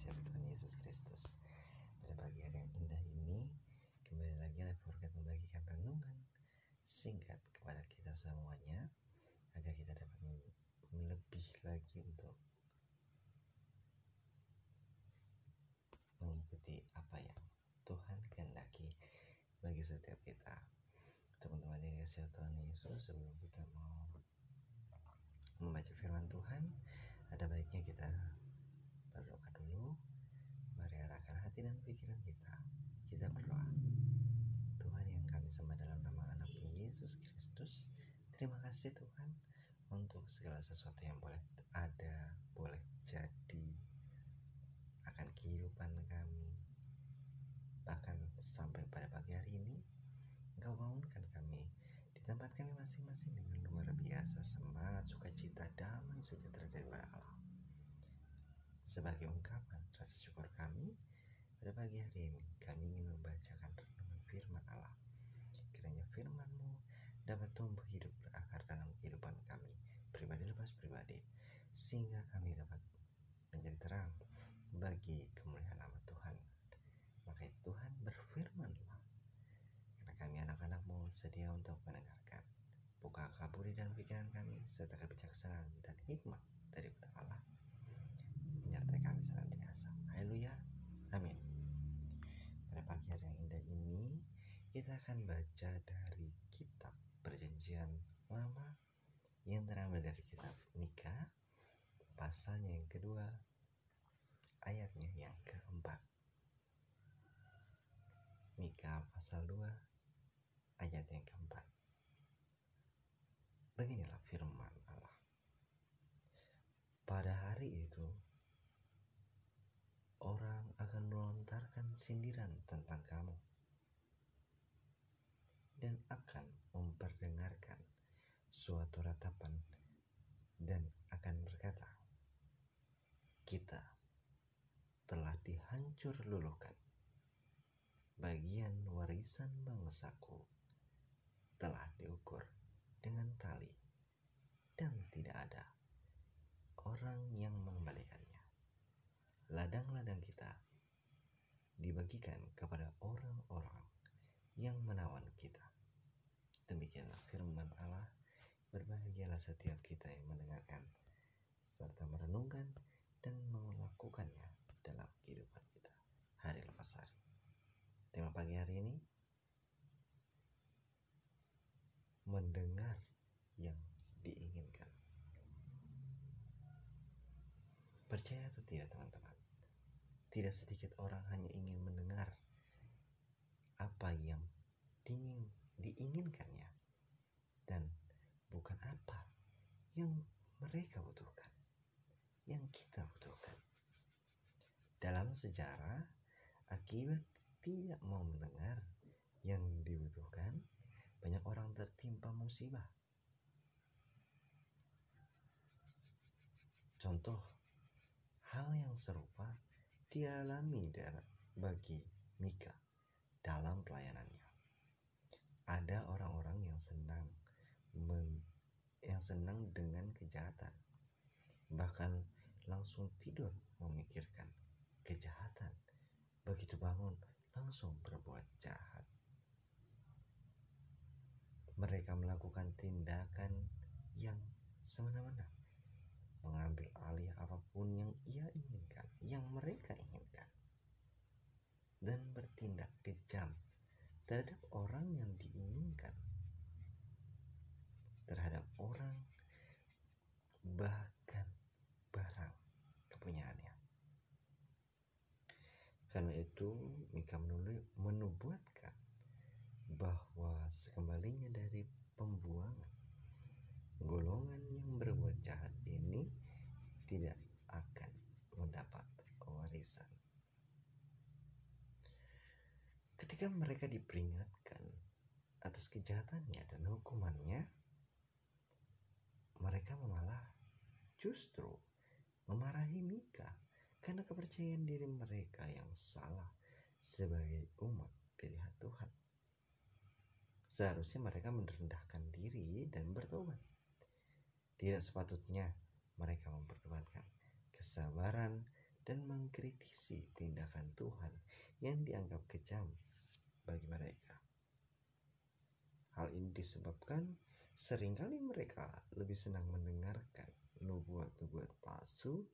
kasih Tuhan Yesus Kristus. Pada pagi hari yang indah ini Kembali lagi Leporgat membagikan renungan Singkat kepada kita semuanya Agar kita dapat lebih lagi untuk Mengikuti apa yang Tuhan kehendaki Bagi setiap kita. Teman-teman yang kasih Tuhan Yesus Sebelum kita mau membaca firman Tuhan ada baiknya kita berdoa hati pikiran kita kita berdoa. Tuhan yang kami sembah dalam nama anak Yesus Kristus terima kasih Tuhan untuk segala sesuatu yang boleh ada boleh jadi akan kehidupan kami. Bahkan sampai pada pagi hari ini Engkau bangunkan kami. Di tempat kami masing-masing dengan luar biasa semangat, sukacita, damai, sejahtera daripada Allah. Sebagai ungkapan rasa syukur kami, pada pagi hari ini kami ingin membacakan renungan firman Allah. Kiranya firman-Mu dapat tumbuh hidup berakar dalam kehidupan kami, pribadi lepas pribadi, sehingga kami dapat menjadi terang bagi kemuliaan nama Tuhan. Maka itu Tuhan berfirmanlah, karena kami anak-anakmu sedia untuk mendengarkan. Buka kaburi dan pikiran kami, serta kebijaksanaan dan hikmat kita akan baca dari kitab perjanjian lama yang terambil dari kitab Mika, pasalnya yang kedua, ayatnya yang keempat. Mika pasal 2 ayat yang keempat. Beginilah firman Allah. Pada hari itu, orang akan melontarkan sindiran tentang kamu dan akan memperdengarkan suatu ratapan dan akan berkata, kita telah dihancur luluhkan. Bagian warisan bangsaku telah diukur dengan tali dan tidak ada orang yang mengembalikannya. Ladang-ladang kita dibagikan kepada orang-orang yang menawan kita. Demikianlah firman Allah. Berbahagialah setiap kita yang mendengarkan serta merenungkan dan melakukannya dalam kehidupan kita hari lepas hari. Tema pagi hari ini mendengar yang diinginkan. Percaya atau tidak teman-teman? Tidak sedikit orang hanya ingin mendengar apa yang ingin diinginkannya dan bukan apa yang mereka butuhkan, yang kita butuhkan. Dalam sejarah, akibat tidak mau mendengar yang dibutuhkan, banyak orang tertimpa musibah. Contoh, hal yang serupa dialami bagi Mika dalam pelayanannya. Ada orang-orang yang senang yang senang dengan kejahatan. Bahkan langsung tidur memikirkan kejahatan. Begitu bangun langsung berbuat jahat mereka melakukan tindakan yang semena-mena, mengambil alih apa pun yang ia inginkan, yang mereka inginkan, dan bertindak kejam terhadap orang yang diinginkan, terhadap orang, bahkan barang kepunyaannya. Karena itu, Mika menubuatkan bahwa sekembalinya dari pembuangan, golongan yang berbuat jahat ini tidak akan mendapat warisan. Ketika mereka diperingatkan atas kejahatannya dan hukumannya, mereka malah justru memarahi Mika karena kepercayaan diri mereka yang salah sebagai umat pilihan Tuhan. Seharusnya mereka merendahkan diri dan bertobat. Tidak sepatutnya mereka memperdebatkan kesabaran dan mengkritisi tindakan Tuhan yang dianggap kejam bagi mereka. Hal ini disebabkan sering kali mereka lebih senang mendengarkan nubuat-nubuat palsu,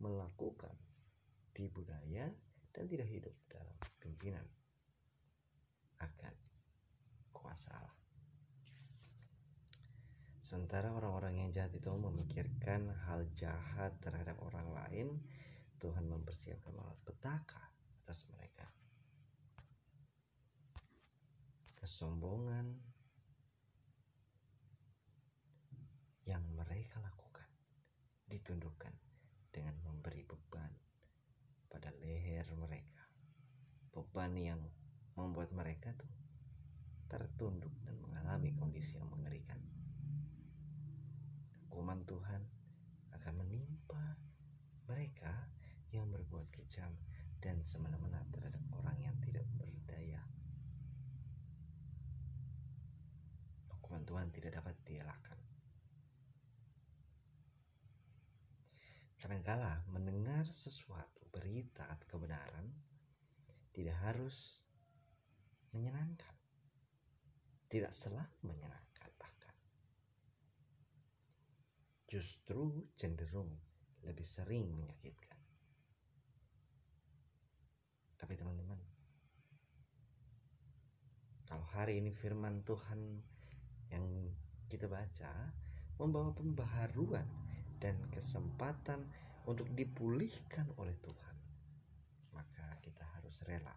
melakukan tipu daya, dan tidak hidup dalam pimpinan akan kuasa Allah. Sementara orang-orang yang jahat itu memikirkan hal jahat terhadap orang lain, Tuhan mempersiapkan malapetaka atas mereka. Kesombongan yang mereka lakukan ditundukkan dengan memberi beban pada leher mereka. Beban yang membuat mereka tuh tertunduk dan mengalami kondisi yang mengerikan. Hukuman Tuhan akan menimpa mereka yang berbuat kejam dan semena-mena terhadap orang yang tidak berdaya. Hukuman Tuhan tidak dapat dielakkan. Kadangkala mendengar sesuatu berita atau kebenaran tidak harus menyenangkan. Tidak selalu menyenangkan bahkan. Justru cenderung lebih sering menyakitkan. Tapi teman-teman, kalau hari ini firman Tuhan yang kita baca membawa pembaharuan dan kesempatan untuk dipulihkan oleh Tuhan, maka kita harus rela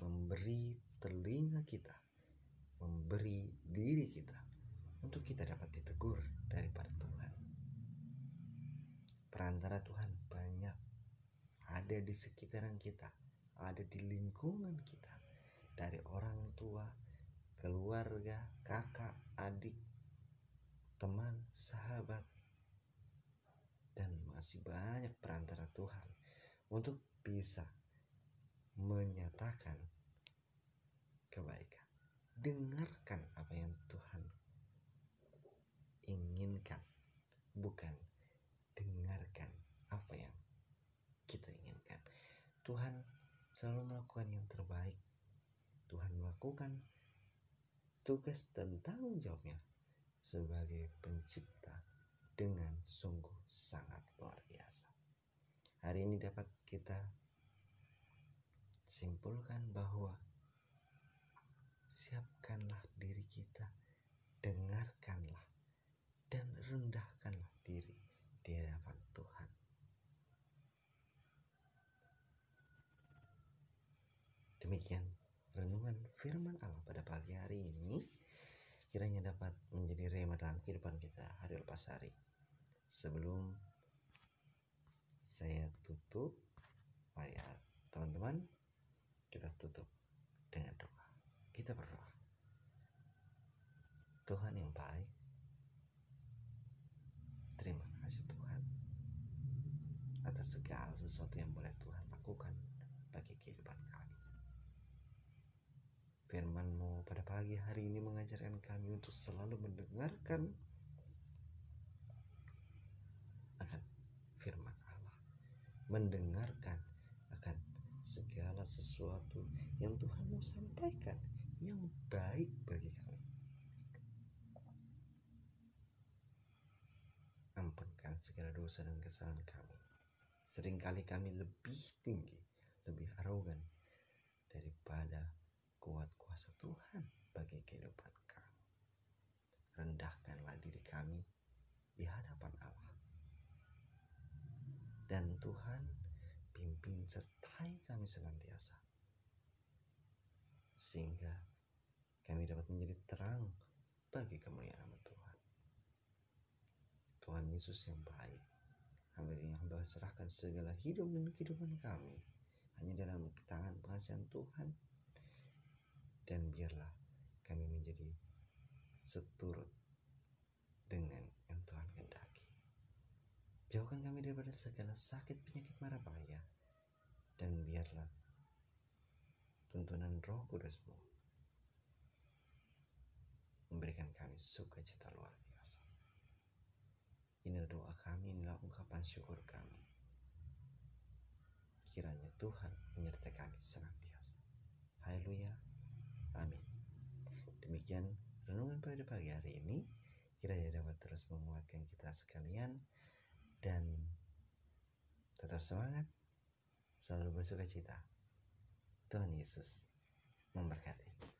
memberi telinga kita, memberi diri kita untuk kita dapat ditegur daripada Tuhan. Perantara Tuhan banyak. Ada di sekitaran kita ada di lingkungan kita. Dari orang tua, keluarga, kakak, adik, teman, sahabat, masih banyak perantara Tuhan untuk bisa menyatakan kebaikan. Dengarkan apa yang Tuhan inginkan, bukan dengarkan apa yang kita inginkan. Tuhan selalu melakukan yang terbaik. Tuhan melakukan tugas dan tanggung jawabnya sebagai pencipta dengan sungguh sangat luar biasa. Hari ini dapat kita simpulkan bahwa siapkanlah diri kita, dengarkanlah dan rendahkanlah diri di hadapan Tuhan. Demikian renungan firman Allah pada pagi hari ini kiranya dapat menjadi rema dalam kehidupan kita hari lepas hari. Sebelum saya tutup, mari ya, teman-teman kita tutup dengan doa. Kita berdoa. Tuhan yang baik, terima kasih Tuhan atas segala sesuatu yang boleh Tuhan lakukan bagi kehidupan kami. Firmanmu pada pagi hari ini mengajarkan kami untuk selalu mendengarkan akan firman Allah. Mendengarkan akan segala sesuatu yang Tuhan mau sampaikan yang baik bagi kami. Ampunkan segala dosa dan kesalahan kami. Seringkali kami lebih tinggi, lebih arogan daripada kuat kuasa Tuhan bagi kehidupan kami. Rendahkanlah diri kami di hadapan Allah. Dan Tuhan pimpin sertai kami senantiasa. Sehingga kami dapat menjadi terang bagi kemuliaan nama Tuhan. Tuhan Yesus yang baik, hamba ini hamba serahkan segala hidup dan kehidupan kami hanya dalam tangan pengasihan Tuhan dan biarlah kami menjadi seturut dengan yang. Jauhkan kami daripada segala sakit penyakit marah bahaya dan biarlah tuntunan roh kudusmu memberikan kami sukacita luar biasa. Inilah doa kami, inilah ungkapan syukur kami. kiranya Tuhan menyertai kami senantiasa. Haleluya. Amin. Demikian renungan pada pagi hari ini. Kiranya dapat terus menguatkan kita sekalian dan tetap semangat, selalu bersuka cita. Tuhan Yesus memberkati.